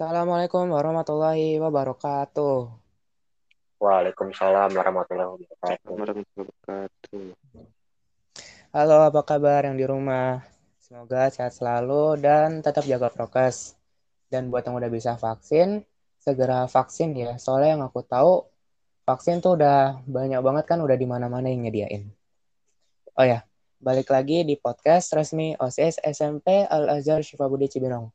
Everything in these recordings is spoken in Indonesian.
Assalamualaikum warahmatullahi wabarakatuh. Waalaikumsalam warahmatullahi wabarakatuh. warahmatullahi wabarakatuh. Halo, apa kabar yang di rumah? Semoga sehat selalu dan tetap jaga prokes. Dan buat yang udah bisa vaksin, segera vaksin ya. Soalnya yang aku tahu, vaksin tuh udah banyak banget kan udah di mana-mana yang nyediain. Oh ya, balik lagi di podcast resmi OSIS SMP Al-Azhar Syifabudi Cibinong.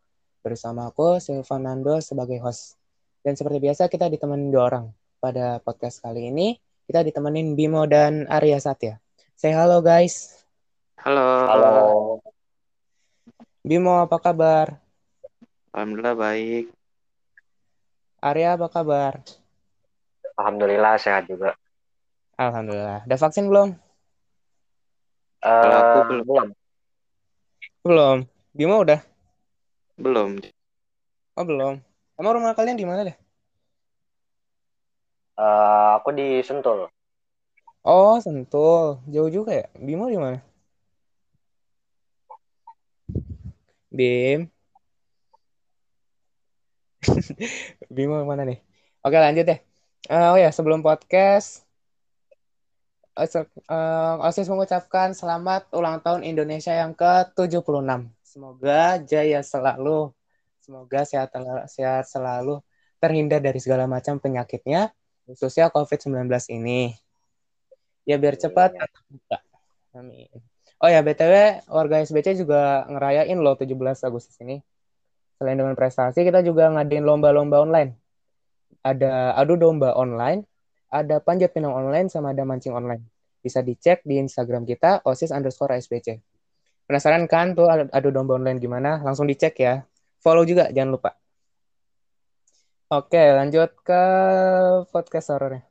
Bersama aku, Silvanando sebagai host. Dan seperti biasa kita ditemenin dua orang. Pada podcast kali ini, kita ditemenin Bimo dan Arya Satya. Say halo guys. Halo. Halo. Bimo apa kabar? Alhamdulillah baik. Arya apa kabar? Alhamdulillah sehat juga. Alhamdulillah. Udah vaksin belum? Kalau aku belum. belum. Belum. Bimo udah? Belum. Oh belum. Emang rumah kalian di mana deh? Eh, aku di Sentul. Oh Sentul. Jauh juga ya? Bimo di mana? Bim. Bimo mana nih? Oke lanjut deh. Eh, oh ya sebelum podcast, eh, Osis mengucapkan selamat ulang tahun Indonesia yang ke-76. Semoga jaya selalu, semoga sehat, sehat selalu, terhindar dari segala macam penyakitnya, khususnya COVID-19 ini. Ya biar cepat Amin. tetap buka. Amin. Oh ya, BTW warga SBC juga ngerayain loh 17 Agustus ini. Selain dengan prestasi, kita juga ngadain lomba-lomba online. Ada adu domba online, ada panjat pinang online, sama ada mancing online. Bisa dicek di Instagram kita, osis underscore SBC. Penasaran kan tuh adu domba online gimana? Langsung dicek ya. Follow juga, jangan lupa. Oke, lanjut ke podcast horornya.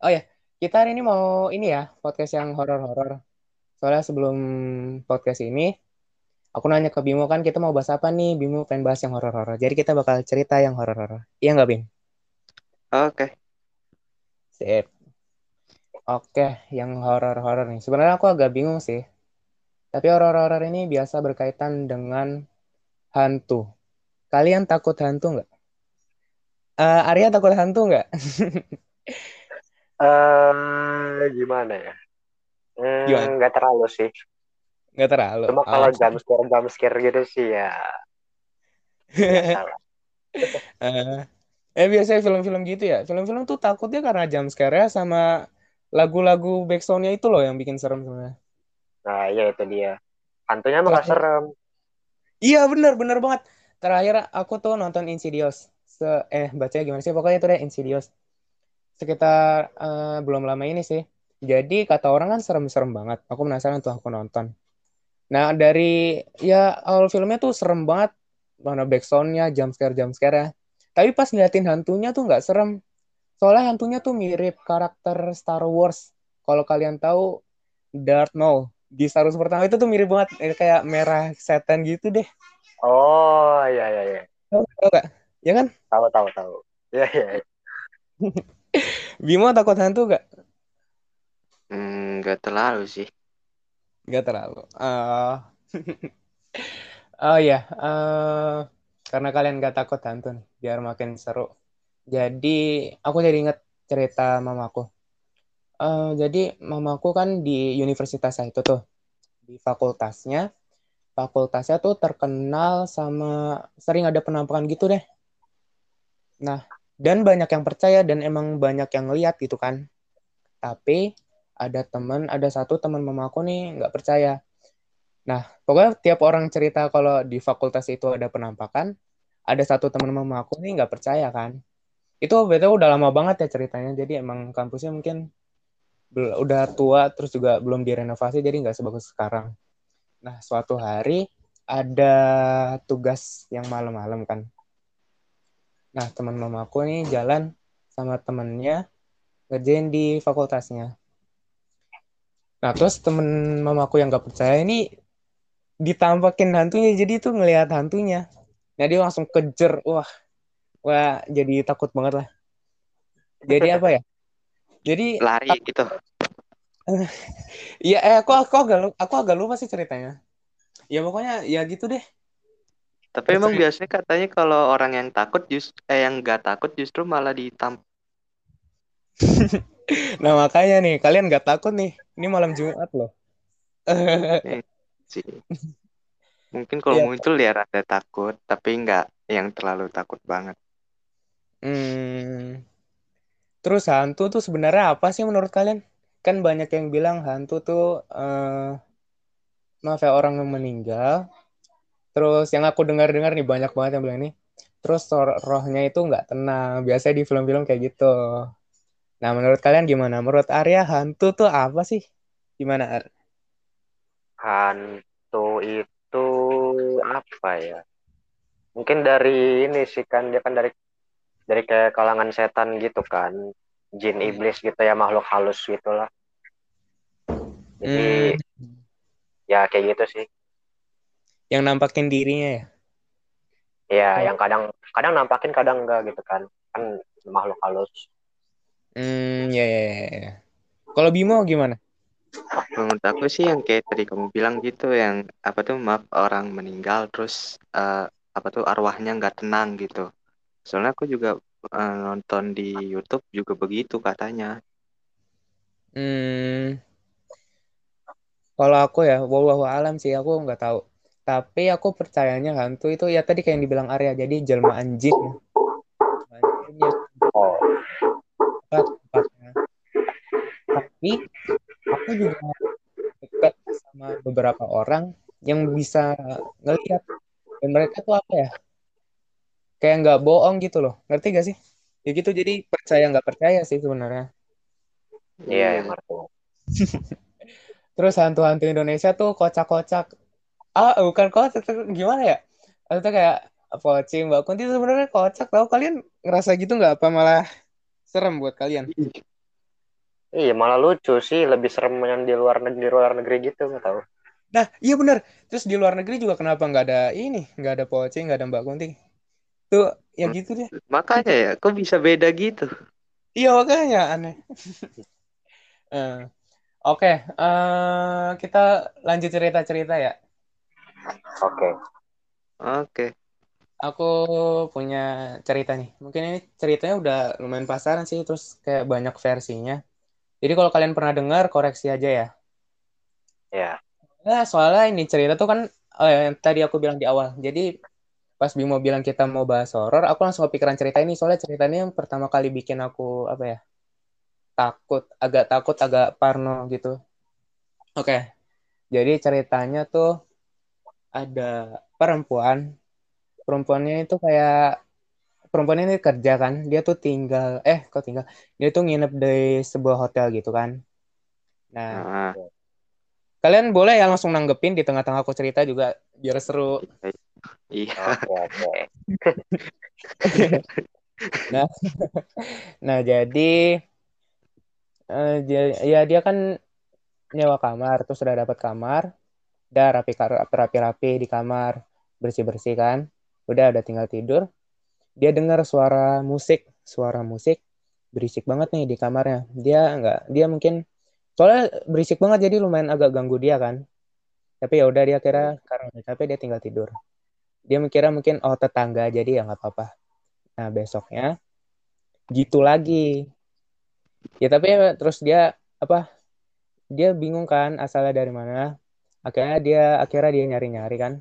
Oh ya, kita hari ini mau ini ya, podcast yang horor-horor. Soalnya sebelum podcast ini, aku nanya ke Bimo kan kita mau bahas apa nih? Bimo pengen bahas yang horor-horor. Jadi kita bakal cerita yang horor-horor. Iya nggak, Bim? Oke. Sip. Oke, yang horor-horor nih. Sebenarnya aku agak bingung sih. Tapi horor-horor ini biasa berkaitan dengan hantu. Kalian takut hantu nggak? Eh, Arya takut hantu nggak? Eh, gimana ya? Hmm, nggak terlalu sih. Nggak terlalu. Cuma kalau Oh. jam scare jam scare gitu sih ya lah. Eh, eh biasanya film-film gitu ya. Film-film tuh takutnya karena jump scare-nya sama lagu-lagu backsound-nya itu loh yang bikin serem sebenarnya. Nah, iya itu dia. Hantunya nggak Terakhir, serem. iya bener bener banget. Terakhir aku tuh nonton Insidious. Se eh bacanya gimana sih? Pokoknya itu deh Insidious. Sekitar eh, belum lama ini sih. Jadi kata orang kan serem-serem banget. Aku penasaran tuh aku nonton. Nah dari ya awal filmnya tuh serem banget. Mana backsound-nya, jump scare jump scare-nya. Tapi pas ngeliatin hantunya tuh nggak serem. Soalnya hantunya tuh mirip karakter Star Wars. Kalau kalian tahu Darth Maul di Star Wars pertama itu tuh mirip banget eh, kayak merah setan gitu deh. Oh, iya iya iya. Tahu tahu nggak? Ya kan? Tahu tahu tahu. Iya iya. iya. Bimo takut hantu gak? Hmm, nggak terlalu sih. Gak terlalu. Eh, oh ya, eh, karena kalian gak takut hantu nih, biar makin seru. Jadi aku jadi inget cerita mamaku. Eh, jadi mamaku kan di universitas itu tuh, di fakultasnya. Fakultasnya tuh terkenal sama sering ada penampakan gitu deh. Nah, dan banyak yang percaya dan emang banyak yang ngeliat gitu kan. Tapi ada teman, ada satu teman mamaku nih nggak percaya. Nah, pokoknya tiap orang cerita kalau di fakultas itu ada penampakan, ada satu teman mamaku nih nggak percaya kan. Itu betul udah lama banget ya ceritanya. Jadi emang kampusnya mungkin udah tua, terus juga belum direnovasi, jadi nggak sebagus sekarang. Nah, suatu hari ada tugas yang malam-malam kan. Nah, teman mamaku nih jalan sama temennya ngerjain di fakultasnya. Nah, terus temen mamaku yang gak percaya ini ditampakin hantunya, jadi tuh ngelihat hantunya. Nah, dia langsung kejer. Wah, wah jadi takut banget lah. Jadi apa ya? Jadi Lari gitu. Iya, eh aku aku agak lu- aku agak lupa sih ceritanya. Ya pokoknya ya gitu deh. Tapi emang biasanya katanya kalau orang yang takut just eh yang nggak takut justru malah ditam. Nah makanya nih, kalian nggak takut nih. Ini malam Jumat loh. sih. Mungkin kalau Iya. muncul ya rada takut, tapi nggak yang terlalu takut banget. Hmm. Terus hantu tuh sebenarnya apa sih menurut kalian? Kan banyak yang bilang hantu tuh eh maaf ya orang yang meninggal. Terus yang aku dengar-dengar nih banyak banget yang bilang ini. Terus roh- rohnya itu nggak tenang. Biasanya di film-film kayak gitu. Nah, menurut kalian gimana? Menurut Arya hantu tuh apa sih? Gimana, Ar? Hantu itu apa ya? Mungkin dari ini sih kan dia kan dari dari kayak kalangan setan gitu kan, jin Hmm. iblis gitu ya makhluk halus gitulah. Jadi Hmm, ya kayak gitu sih. yang nampakin dirinya ya? Ya Oh. yang kadang kadang nampakin kadang enggak gitu kan. Kan makhluk halus. Hmm, ya, ya, ya, ya. Kalau Bimo gimana? Menurut aku sih yang kayak tadi kamu bilang gitu, yang apa tuh maaf orang meninggal terus eh, apa tuh arwahnya nggak tenang gitu. Soalnya aku juga eh, nonton di YouTube juga begitu katanya. Hmm, kalau aku ya, wallahu alam sih, aku nggak tahu. Tapi aku percayanya hantu itu ya tadi kayak yang dibilang Arya, jadi jelmaan jin Oh. Tapi aku juga dekat sama beberapa orang yang bisa ngelihat dan mereka tuh apa ya? Kayak nggak bohong gitu loh, ngerti gak sih? Ya gitu, jadi percaya nggak percaya sih sebenarnya. iya yang ngerti. Terus hantu-hantu Indonesia tuh kocak-kocak. Ah, bukan kocak, gimana ya? Itu kayak pocing, Mbak Kunti sebenarnya kocak tau. Kalian ngerasa gitu nggak apa malah serem buat kalian? Iya malah lucu sih lebih serem yang di luar negeri di luar negeri gitu nggak tahu. Nah, iya bener. Terus di luar negeri juga kenapa nggak ada ini? Nggak ada pocing, nggak ada Mbak Kunti. Tuh, ya gitu deh. Makanya ya, kok bisa beda gitu? Iya makanya aneh. Eh, Oke, eh, kita lanjut cerita-cerita ya. Oke. Oke. Aku punya cerita nih. Mungkin ini ceritanya udah lumayan pasaran sih, terus kayak banyak versinya. Jadi kalau kalian pernah dengar, koreksi aja ya. Ya. Nah, soalnya ini cerita tuh kan eh, yang tadi aku bilang di awal. Jadi pas Bimo bilang kita mau bahas horor, aku langsung kepikiran cerita ini. Soalnya ceritanya yang pertama kali bikin aku apa ya? Takut, agak takut, agak parno gitu. Oke. Jadi ceritanya tuh ada perempuan. Perempuannya itu kayak perempuan ini kerja kan. Dia tuh tinggal eh kok tinggal. Dia tuh nginep di sebuah hotel gitu kan. Nah, Nah, kalian boleh ya langsung nanggepin di tengah-tengah aku cerita juga biar seru. Iya. Nah, nah jadi eh, dia, ya dia kan nyewa kamar, terus sudah dapat kamar, udah rapi rapi rapi di kamar, bersih bersih kan, udah udah tinggal tidur. Dia dengar suara musik, suara musik berisik banget nih di kamarnya. Dia nggak, dia mungkin soalnya berisik banget jadi lumayan agak ganggu dia kan. Tapi ya udah dia kira karena udah capek dia tinggal tidur. Dia mikirnya mungkin oh tetangga jadi ya nggak apa-apa. Nah besoknya gitu lagi. Ya tapi terus dia apa? Dia bingung kan asalnya dari mana. Akhirnya dia akhirnya dia nyari-nyari kan.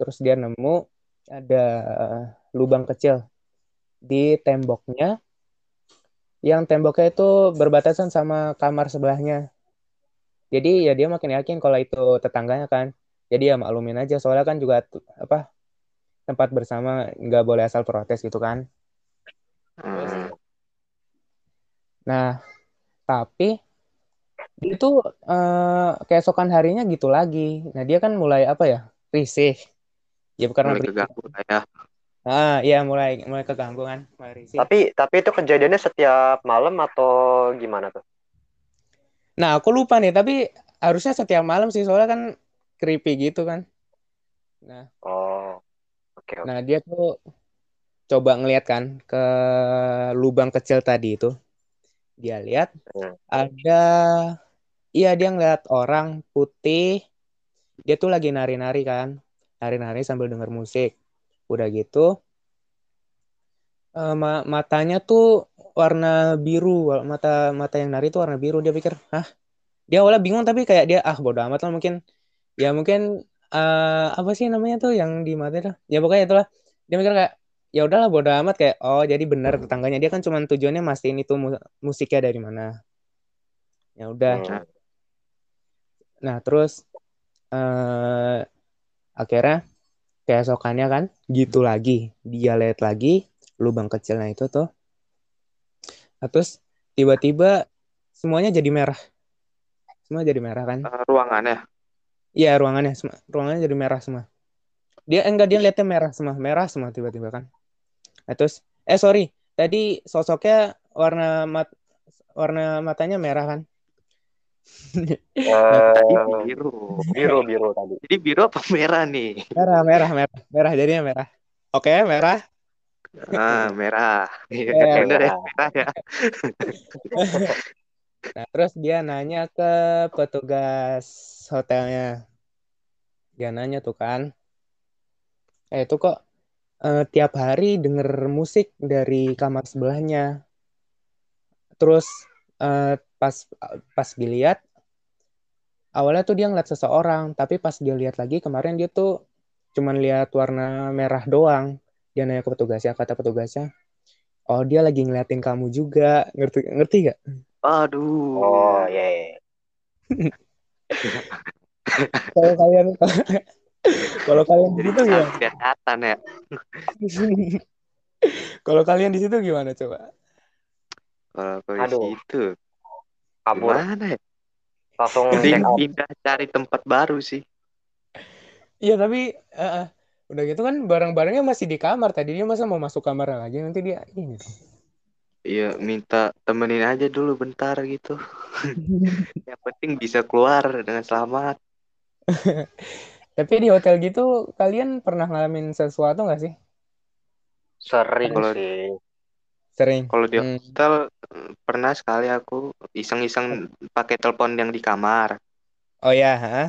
Terus dia nemu ada eh, lubang kecil di temboknya. Yang temboknya itu berbatasan sama kamar sebelahnya. Jadi ya dia makin yakin kalau itu tetangganya kan. Jadi ya maklumin aja soalnya kan juga apa tempat bersama nggak boleh asal protes gitu kan. Hmm. Nah, tapi itu eh, keesokan harinya gitu lagi. Nah, dia kan mulai apa ya? Risih. Ya karena Mulai keganggu ya. Ah, iya mulai mulai keganggu kan, mulai risih. Tapi tapi itu kejadiannya setiap malam atau gimana tuh? Nah, aku lupa nih, tapi harusnya setiap malam sih soalnya kan creepy gitu kan. Nah, Oh. Oke oke. nah dia tuh coba ngeliat kan ke lubang kecil tadi itu. Dia lihat Hmm. ada iya dia ngeliat orang putih. Dia tuh lagi nari-nari kan. Nari-nari sambil denger musik. udah gitu uh, ma matanya tuh warna biru mata mata yang nari tuh warna biru dia pikir ah dia awalnya bingung tapi kayak dia ah bodo amat lah mungkin ya mungkin uh, apa sih namanya tuh yang di mata itu ya pokoknya itulah. Dia mikir kayak ya udahlah bodo amat kayak oh jadi benar tetangganya. Dia kan cuma tujuannya mastiin itu musiknya dari mana. Ya udah. Hmm. nah terus uh, akhirnya keesokannya kan gitu lagi. Dia lihat lagi lubang kecilnya itu tuh. Nah, terus tiba-tiba semuanya jadi merah. Semua jadi merah kan? Uh, ruangannya iya ruangannya ruangannya jadi merah semua. Dia enggak dia lihatnya merah semua merah semua tiba-tiba kan. Nah, terus eh sorry tadi sosoknya warna mat warna matanya merah kan? Uh, tadi biru biru biru tadi. Jadi biru apa merah nih? Merah merah merah merah jadinya merah. Oke merah. Ah merah. Iya ya, ya merah ya nah terus dia nanya ke petugas hotelnya. Dia nanya tuh kan. Eh itu kok uh, tiap hari denger musik dari kamar sebelahnya. Terus uh, pas pas dilihat awalnya tuh dia ngeliat seseorang tapi pas dia lihat lagi kemarin dia tuh cuman lihat warna merah doang. Dia nanya ke petugasnya kata petugasnya oh dia lagi ngeliatin kamu juga. Ngerti ngerti gak aduh. Oh ya yeah. kalau kalian kalau kalian di situ gimana? Kelihatan ya. Kalau kalian di situ gimana coba? Kalau di situ kabur. gimana ya? Langsung pindah cari tempat baru sih. Iya tapi uh, udah gitu kan barang-barangnya masih di kamar. Tadi dia masa mau masuk kamar lagi nanti dia ini Iya, minta temenin aja dulu bentar gitu. Yang penting bisa keluar dengan selamat. Tapi di hotel gitu kalian pernah ngalamin sesuatu nggak sih? Sering Kalo, sih. Sering. Kalau di hmm. hotel hmm. pernah sekali aku iseng-iseng pakai telepon yang di kamar. Oh ya, ha?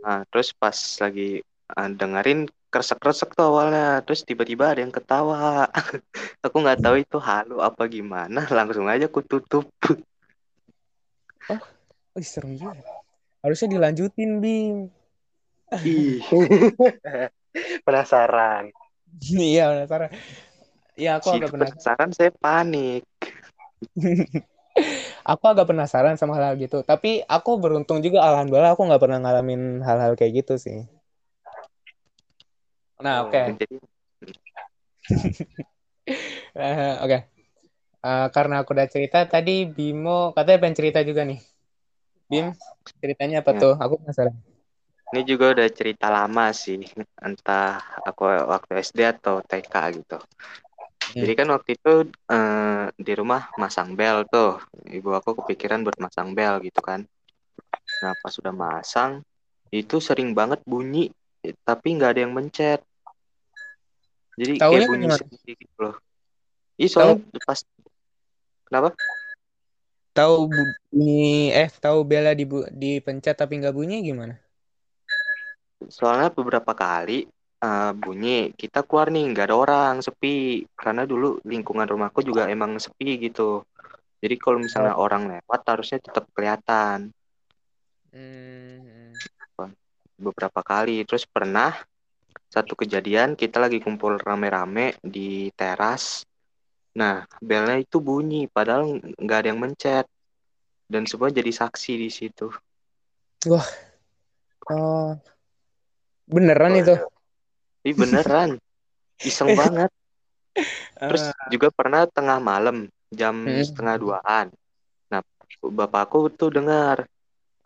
Nah, terus pas lagi uh, dengerin kresek-kresek tuh awalnya, terus tiba-tiba ada yang ketawa. aku nggak tahu itu halu apa gimana, langsung aja aku tutup. oh, oh serem juga. Harusnya dilanjutin, Bim. Ih. penasaran. Iya, penasaran. Iya, aku agak penasaran. penasaran saya panik. aku agak penasaran sama hal-hal gitu. Tapi aku beruntung juga, alhamdulillah aku nggak pernah ngalamin hal-hal kayak gitu sih. Nah, oke. Okay. uh, oke. Okay. Uh, karena aku udah cerita tadi, Bimo katanya pengen cerita juga nih. Bim, ceritanya apa ya. tuh? Aku penasaran. Ini juga udah cerita lama sih, entah aku waktu SD atau TK gitu. Hmm. Jadi kan waktu itu uh, di rumah masang bel tuh, ibu aku kepikiran buat masang bel gitu kan. Nah pas sudah masang, itu sering banget bunyi, tapi nggak ada yang mencet. Jadi Tau kayak bunyi sendiri gitu loh. Iya soalnya Tau. pas kenapa? Tahu bunyi eh tahu bela di dipencet tapi nggak bunyi gimana? soalnya beberapa kali uh, bunyi kita keluar nih nggak ada orang sepi karena dulu lingkungan rumahku juga emang sepi gitu jadi kalau misalnya oh. orang lewat harusnya tetap kelihatan hmm. beberapa kali terus pernah satu kejadian kita lagi kumpul rame-rame di teras nah belnya itu bunyi padahal nggak ada yang mencet dan semua jadi saksi di situ wah oh Beneran oh, itu? Iya beneran. Iseng banget. Terus uh. juga pernah tengah malam jam hmm. setengah duaan. Nah, bapakku tuh dengar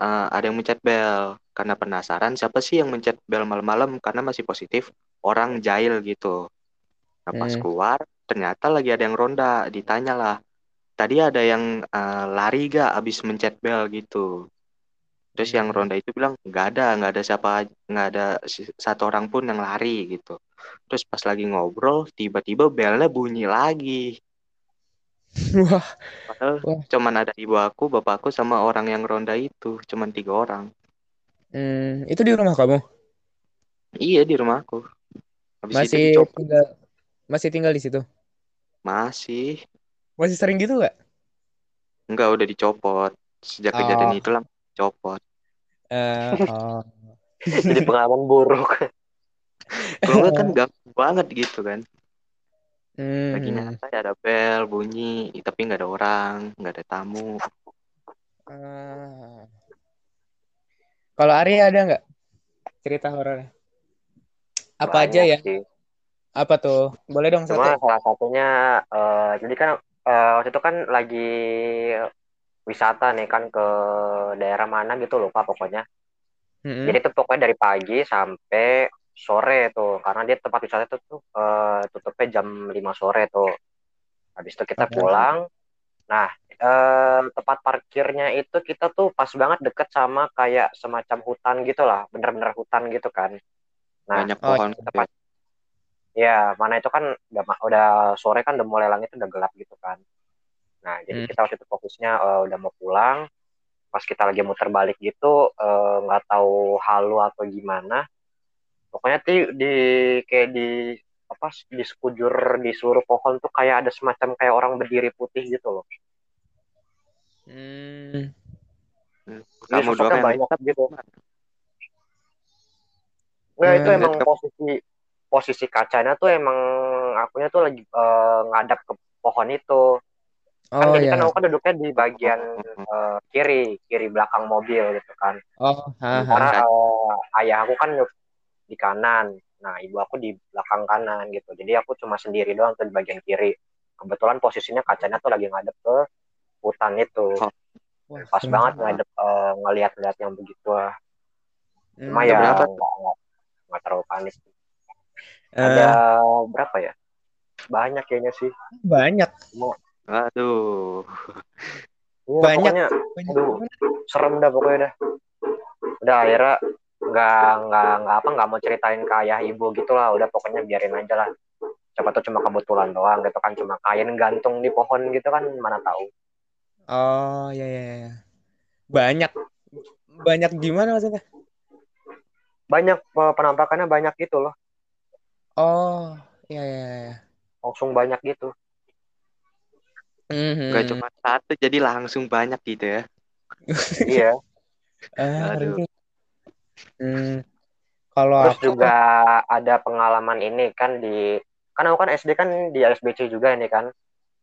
uh, ada yang mencet bel karena penasaran siapa sih yang mencet bel malam-malam karena masih positif orang jahil gitu. Nah, pas hmm. keluar ternyata lagi ada yang ronda, ditanyalah. Tadi ada yang uh, lari gak abis mencet bel gitu. Terus yang ronda itu bilang nggak ada, nggak ada siapa, nggak ada satu orang pun yang lari gitu. Terus pas lagi ngobrol, tiba-tiba belnya bunyi lagi. Wah. Padahal Wah. cuman ada ibu aku, bapakku sama orang yang ronda itu, cuman tiga orang. Hmm, itu di rumah kamu? Iya di rumahku. Habis Masih itu tinggal masih tinggal di situ. Masih. Masih sering gitu nggak? Enggak, udah dicopot. Sejak Oh. kejadian itu lah copot. Eh, oh. Jadi pengalaman buruk. Enggak kan ganggu banget gitu kan. Hmm. Lagi nyantai ada bel bunyi, tapi nggak ada orang, nggak ada tamu. Ah. Kalau Arya ada nggak cerita horor? Apa aja Banyak ya? sih. Apa tuh? Boleh dong Cuma satu. salah satunya eh, jadi kan eh, waktu itu kan lagi wisata nih kan ke daerah mana gitu lupa pokoknya. Mm-mm. Jadi tuh pokoknya dari pagi sampai sore tuh karena dia tempat wisata itu tuh eh, tutupnya jam 5 sore tuh. Habis itu kita pulang. Nah, eh, tempat parkirnya itu kita tuh pas banget deket sama kayak semacam hutan gitu lah, bener-bener hutan gitu kan. Nah, Banyak Oh, pohon. tempat ya mana itu kan udah, udah sore kan udah mulai langit udah gelap gitu kan. Nah, jadi Hmm. kita waktu itu fokusnya eh, udah mau pulang. Pas kita lagi muter balik gitu, eh, nggak tahu halu atau gimana. Pokoknya di, di kayak di apa di sekujur di seluruh pohon tuh kayak ada semacam kayak orang berdiri putih gitu loh. Hmm. Jadi Kamu doang yang banyak gitu. Nggak, itu Hmm. emang ke- posisi posisi kacanya tuh emang akunya tuh lagi eh, ngadap ke pohon itu. Kan Oh jadi ya. kan aku kan duduknya di bagian eh, kiri, kiri belakang mobil gitu kan. Oh, haha. Sementara eh, ayah aku kan di kanan. Nah, ibu aku di belakang kanan gitu. Jadi aku cuma sendiri doang tuh di bagian kiri. Kebetulan posisinya kacanya tuh lagi ngadep ke hutan itu. Oh. Wah, Pas banget ngadep eh, ngeliat-ngeliat yang begitu lah. Cuma Hmm. ya berapa? nggak terlalu panik. Eh, Ada berapa ya? Banyak kayaknya sih. banyak. Aduh. Iya, Banyak. pokoknya Banyak Aduh. serem dah pokoknya dah. Udah akhirnya nggak nggak nggak apa nggak mau ceritain ke ayah ibu gitu lah. Udah pokoknya biarin aja lah. Siapa tuh cuma kebetulan doang gitu kan cuma kain gantung di pohon gitu kan mana tahu. Oh, ya ya ya. Banyak. Banyak gimana maksudnya? Banyak eh, penampakannya banyak gitu loh. Oh, ya ya ya. Langsung banyak gitu. Mhm. Gak cuma satu, jadi langsung banyak gitu ya. iya. Ah, Aduh. Hmm. Kalau Terus aku juga ada pengalaman ini kan di kan aku kan SD kan di SBC juga ini kan.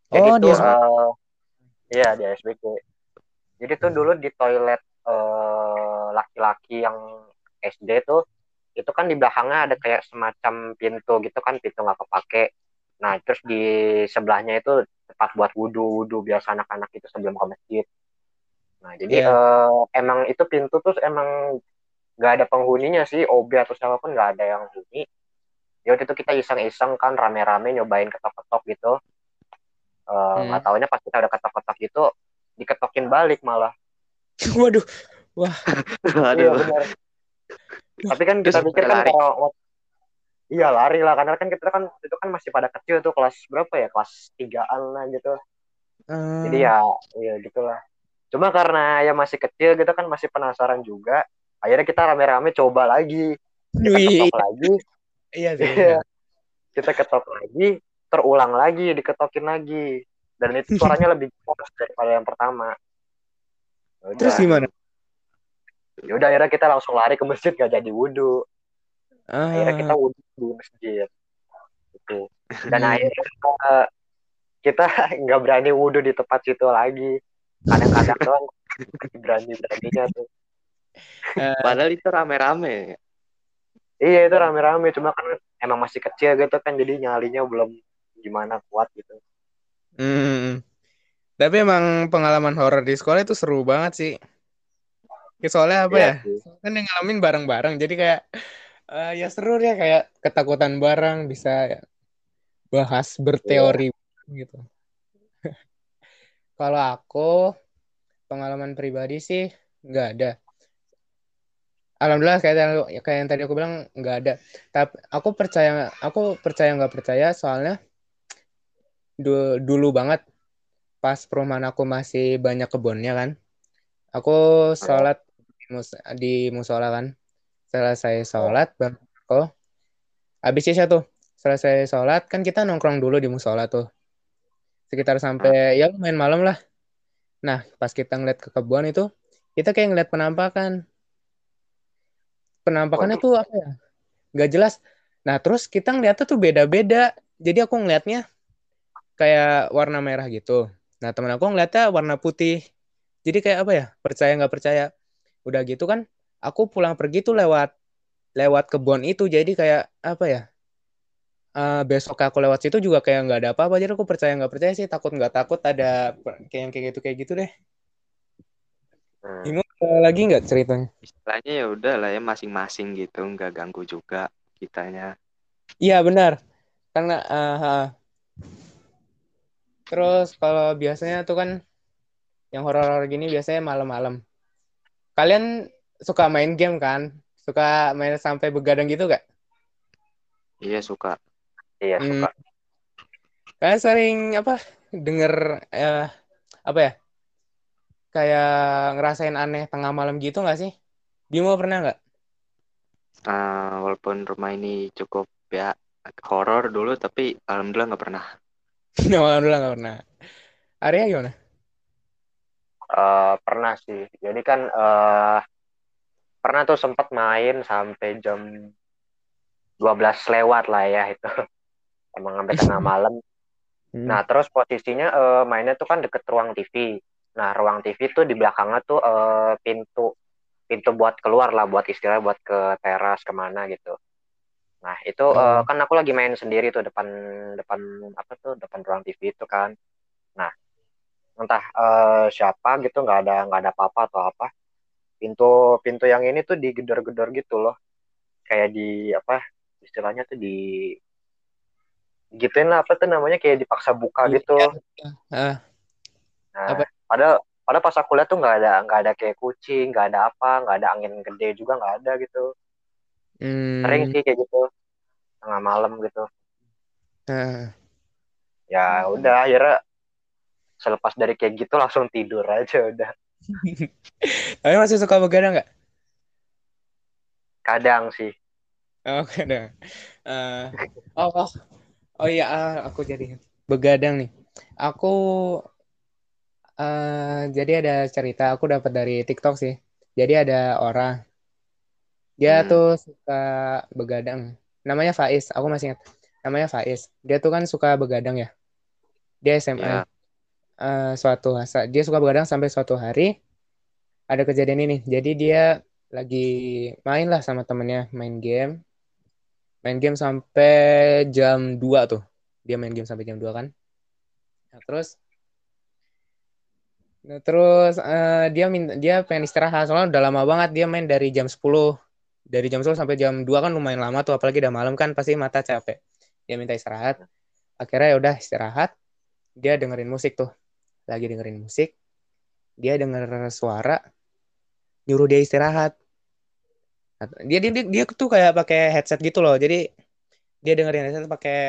Jadi Oh, di tuh eh, iya di SBC. Jadi tuh dulu di toilet eh, laki-laki yang SD tuh itu kan di belakangnya ada kayak semacam pintu gitu kan pintu nggak kepake. Nah terus di sebelahnya itu tempat buat wudhu wudhu biasa anak-anak itu sebelum ke masjid. Nah jadi Iya. eh, emang itu pintu tuh emang nggak ada penghuninya sih OB atau siapa pun nggak ada yang huni. Ya waktu itu kita iseng-iseng kan rame-rame nyobain ketok-ketok gitu. Eh, Nggak Hmm. taunya pas kita udah ketok-ketok gitu diketokin balik malah. Waduh. Iya Aduh. benar. Tapi kan kita pikir kan lari. kalau iya lari lah karena kan kita kan itu kan masih pada kecil tuh kelas berapa ya kelas tigaan lah gitu. Jadi Eh, ya ya gitulah. Cuma karena ya masih kecil gitu kan masih penasaran juga. Akhirnya kita rame-rame coba lagi. Kita ketok lagi. iya sih. Iya. Kita ketok lagi, terulang lagi, diketokin lagi. Dan itu suaranya lebih keras daripada yang pertama. Ya Udah. Terus gimana? Ya udah akhirnya kita langsung lari ke masjid gak jadi wudhu. Akhirnya kita Ah, wudhu di masjid. Gitu. Dan hmm. akhirnya eh, kita nggak berani wudhu di tempat situ lagi. Kadang-kadang doang berani-beraninya tuh. Eh, Padahal itu rame-rame. Iya itu rame-rame, cuma kan emang masih kecil gitu kan, jadi nyalinya belum gimana kuat gitu. hmm. Tapi emang pengalaman horor di sekolah itu seru banget sih. Ya, Soalnya apa Iya ya? sih. Kan yang ngalamin bareng-bareng. Jadi kayak eh, ya seru ya kayak ketakutan bareng bisa bahas Iya. berteori gitu. Kalau aku pengalaman pribadi sih nggak ada. Alhamdulillah kayak yang- kayak yang tadi aku bilang nggak ada. Tapi aku percaya aku percaya nggak percaya soalnya du- dulu banget pas perumahan aku masih banyak kebunnya kan. Aku sholat di mus- di musola kan. Setelah saya sholat baru aku habis isya tuh selesai sholat kan kita nongkrong dulu di musola tuh sekitar sampai ya main malam lah nah pas kita ngeliat ke kebun itu kita kayak ngeliat penampakan penampakannya tuh apa ya? Nggak jelas. Nah terus kita ngeliatnya tuh beda-beda. Jadi aku ngeliatnya kayak warna merah gitu. Nah temen aku ngeliatnya warna putih. Jadi kayak apa ya? Percaya nggak percaya? Udah gitu kan aku pulang pergi tuh lewat lewat kebun itu. Jadi kayak apa ya? Uh, besok aku lewat situ juga kayak nggak ada apa-apa. Jadi aku percaya nggak percaya sih. Takut nggak takut ada kayak yang kayak gitu kayak gitu deh hmm. Imu lagi nggak ceritanya istilahnya ya udah lah ya masing-masing gitu nggak ganggu juga kitanya iya benar karena uh, terus kalau biasanya tuh kan yang horor gini biasanya malam-malam kalian suka main game kan suka main sampai begadang gitu gak? Iya suka. Iya hmm. suka. Kalian sering apa denger eh, apa ya? Kayak ngerasain aneh tengah malam gitu gak sih? Bimo pernah nggak? Uh, walaupun rumah ini cukup ya horor dulu, tapi alhamdulillah nggak pernah. alhamdulillah nggak pernah. Arya gimana? Uh, pernah sih. Jadi kan uh, pernah tuh sempat main sampai jam 12 lewat lah ya itu emang sampai tengah malam hmm. nah terus posisinya uh, mainnya tuh kan deket ruang TV nah ruang TV tuh di belakangnya tuh uh, pintu pintu buat keluar lah buat istilah buat ke teras ke mana gitu. Nah itu uh, kan aku lagi main sendiri tuh depan depan apa tuh depan ruang TV itu kan. Nah entah uh, siapa gitu nggak ada nggak ada apa-apa atau apa pintu pintu yang ini tuh digedor-gedor gitu loh. Kayak di apa istilahnya tuh di gituin lah apa tuh namanya kayak dipaksa buka iya, gitu. Uh, nah, apa? Pada pada pas aku lihat tuh nggak ada nggak ada kayak kucing, nggak ada apa, nggak ada angin gede juga nggak ada gitu. Hmm. Sering sih kayak gitu tengah malam gitu. Uh. Ya udah akhirnya selepas dari kayak gitu langsung tidur aja udah. Tapi masih suka begadang nggak? Kadang sih. Oke deh. Uh, oh, oh, oh iya, uh, aku jadi begadang nih. Aku uh, jadi ada cerita aku dapat dari TikTok sih. Jadi ada orang dia hmm. tuh suka begadang. Namanya Faiz. Aku masih ingat. Namanya Faiz. Dia tuh kan suka begadang ya. Dia SMA. Yeah. Uh, suatu dia suka begadang sampai suatu hari ada kejadian ini. Jadi dia lagi main lah sama temennya main game main game sampai jam 2 tuh dia main game sampai jam 2 kan nah, terus nah, terus uh, dia minta dia pengen istirahat soalnya udah lama banget dia main dari jam 10 dari jam 10 sampai jam 2 kan lumayan lama tuh apalagi udah malam kan pasti mata capek. Dia minta istirahat. Akhirnya ya udah istirahat. Dia dengerin musik tuh. Lagi dengerin musik dia denger suara nyuruh dia istirahat. Dia dia dia tuh kayak pakai headset gitu loh. Jadi dia dengerin headset pakai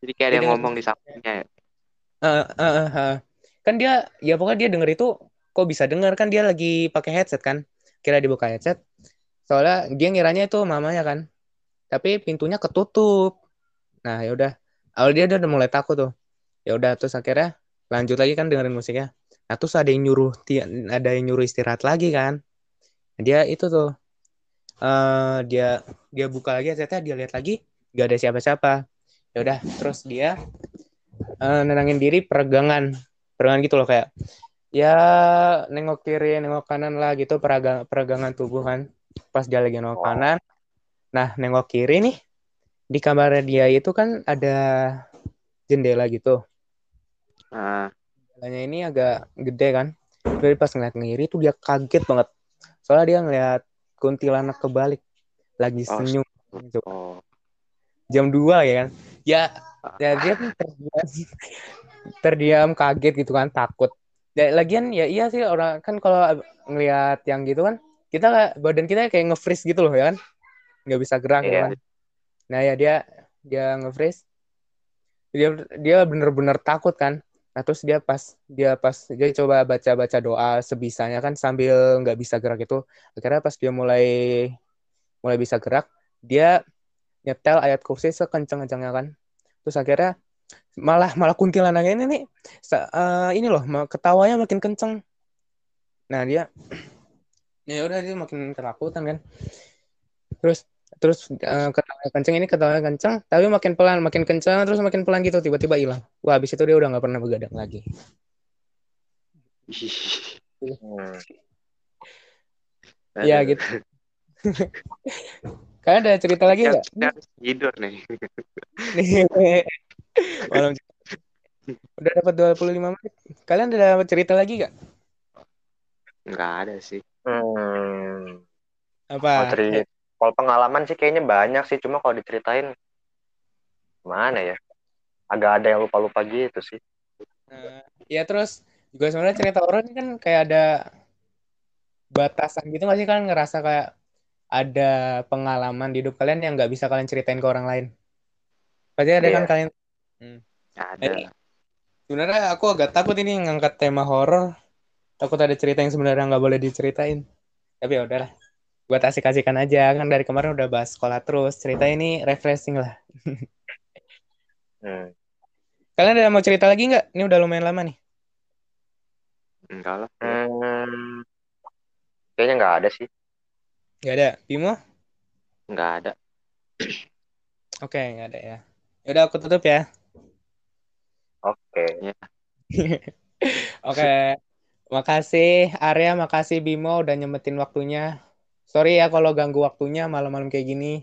jadi kayak ada yang ngomong di sampingnya ya? Uh, uh, uh, uh. Kan dia ya pokoknya dia denger itu kok bisa denger? Kan dia lagi pakai headset kan? Kira dibuka headset. Soalnya dia ngiranya itu mamanya kan. Tapi pintunya ketutup. Nah ya udah. Awal dia udah mulai takut tuh. Ya udah terus akhirnya lanjut lagi kan dengerin musiknya. Nah terus ada yang nyuruh ada yang nyuruh istirahat lagi kan. Dia itu tuh uh, dia dia buka lagi ternyata dia lihat lagi gak ada siapa-siapa. Ya udah terus dia uh, nenangin diri peregangan peregangan gitu loh kayak ya nengok kiri nengok kanan lah gitu peragang peregangan tubuh kan pas dia lagi nengok kanan. Nah nengok kiri nih di kamar dia itu kan ada jendela gitu. Nah jendelanya ini agak gede kan jadi pas ngeliat ngiri tuh dia kaget banget. Soalnya dia ngeliat kuntilanak kebalik lagi oh, senyum. oh. jam 2 ya kan? Ya ya dia terdiam terdiam kaget gitu kan takut. Ya, lagian ya iya sih orang kan kalau ngelihat yang gitu kan kita badan kita kayak nge-freeze gitu loh ya kan? Nggak bisa gerak yeah. kan. Nah ya dia dia nge-freeze. Dia dia bener-bener takut kan. Nah terus dia pas dia pas dia coba baca baca doa sebisanya kan sambil nggak bisa gerak itu akhirnya pas dia mulai mulai bisa gerak dia nyetel ayat kursi sekenceng-kencengnya kan. Terus akhirnya malah malah kuntilanaknya ini nih uh, ini loh ketawanya makin kenceng. Nah dia ya udah dia makin ketakutan kan. Terus terus uh, ketawa kenceng ini ketawa kenceng tapi makin pelan makin kenceng terus makin pelan gitu tiba-tiba hilang. Wah habis itu dia udah nggak pernah begadang lagi. Hmm. ya gitu. Kalian ada cerita lagi nggak. Tidur nih malam udah dapat 25 menit. Kalian udah dapat cerita lagi nggak? Nggak ada sih. Hmm. apa? Cerita kalau pengalaman sih kayaknya banyak sih. Cuma kalau diceritain mana ya? Agak ada yang lupa-lupa gitu sih. Uh, ya terus juga sebenarnya cerita orang kan kayak ada batasan gitu nggak sih? Kan ngerasa kayak ada pengalaman di hidup kalian yang nggak bisa kalian ceritain ke orang lain? Pasti ada yeah. kan kalian hmm. ada. Jadi, sebenarnya aku agak takut ini ngangkat tema horor. Takut ada cerita yang sebenarnya nggak boleh diceritain. Tapi ya udahlah. Buat asik-asikan aja. Kan dari kemarin udah bahas sekolah terus. Cerita ini refreshing lah. Hmm. kalian ada mau cerita lagi nggak? Ini udah lumayan lama nih. Enggak lah. Hmm. kayaknya nggak ada sih. Nggak ada. Bimo? Nggak ada. Oke okay, nggak ada ya udah aku tutup ya oke okay. ya. oke okay. makasih Arya makasih Bimo udah nyemetin waktunya Sorry ya kalau ganggu waktunya malam-malam kayak gini.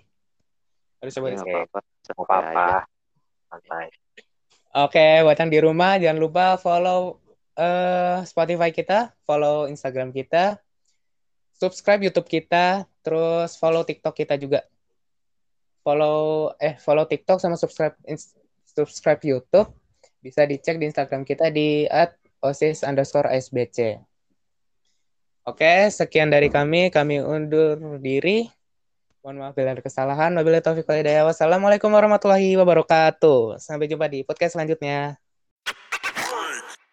Harus coba ya, apa-apa. apa-apa. Santai. Oke, buat yang di rumah jangan lupa follow uh, Spotify kita, follow Instagram kita, subscribe YouTube kita, terus follow TikTok kita juga. Follow eh follow TikTok sama subscribe subscribe YouTube. Bisa dicek di Instagram kita di @osis underscore sbc. Oke, sekian dari kami. Kami undur diri. Mohon maaf bila ada kesalahan. Wabillahi taufiq walhidayah. Wassalamualaikum warahmatullahi wabarakatuh. Sampai jumpa di podcast selanjutnya.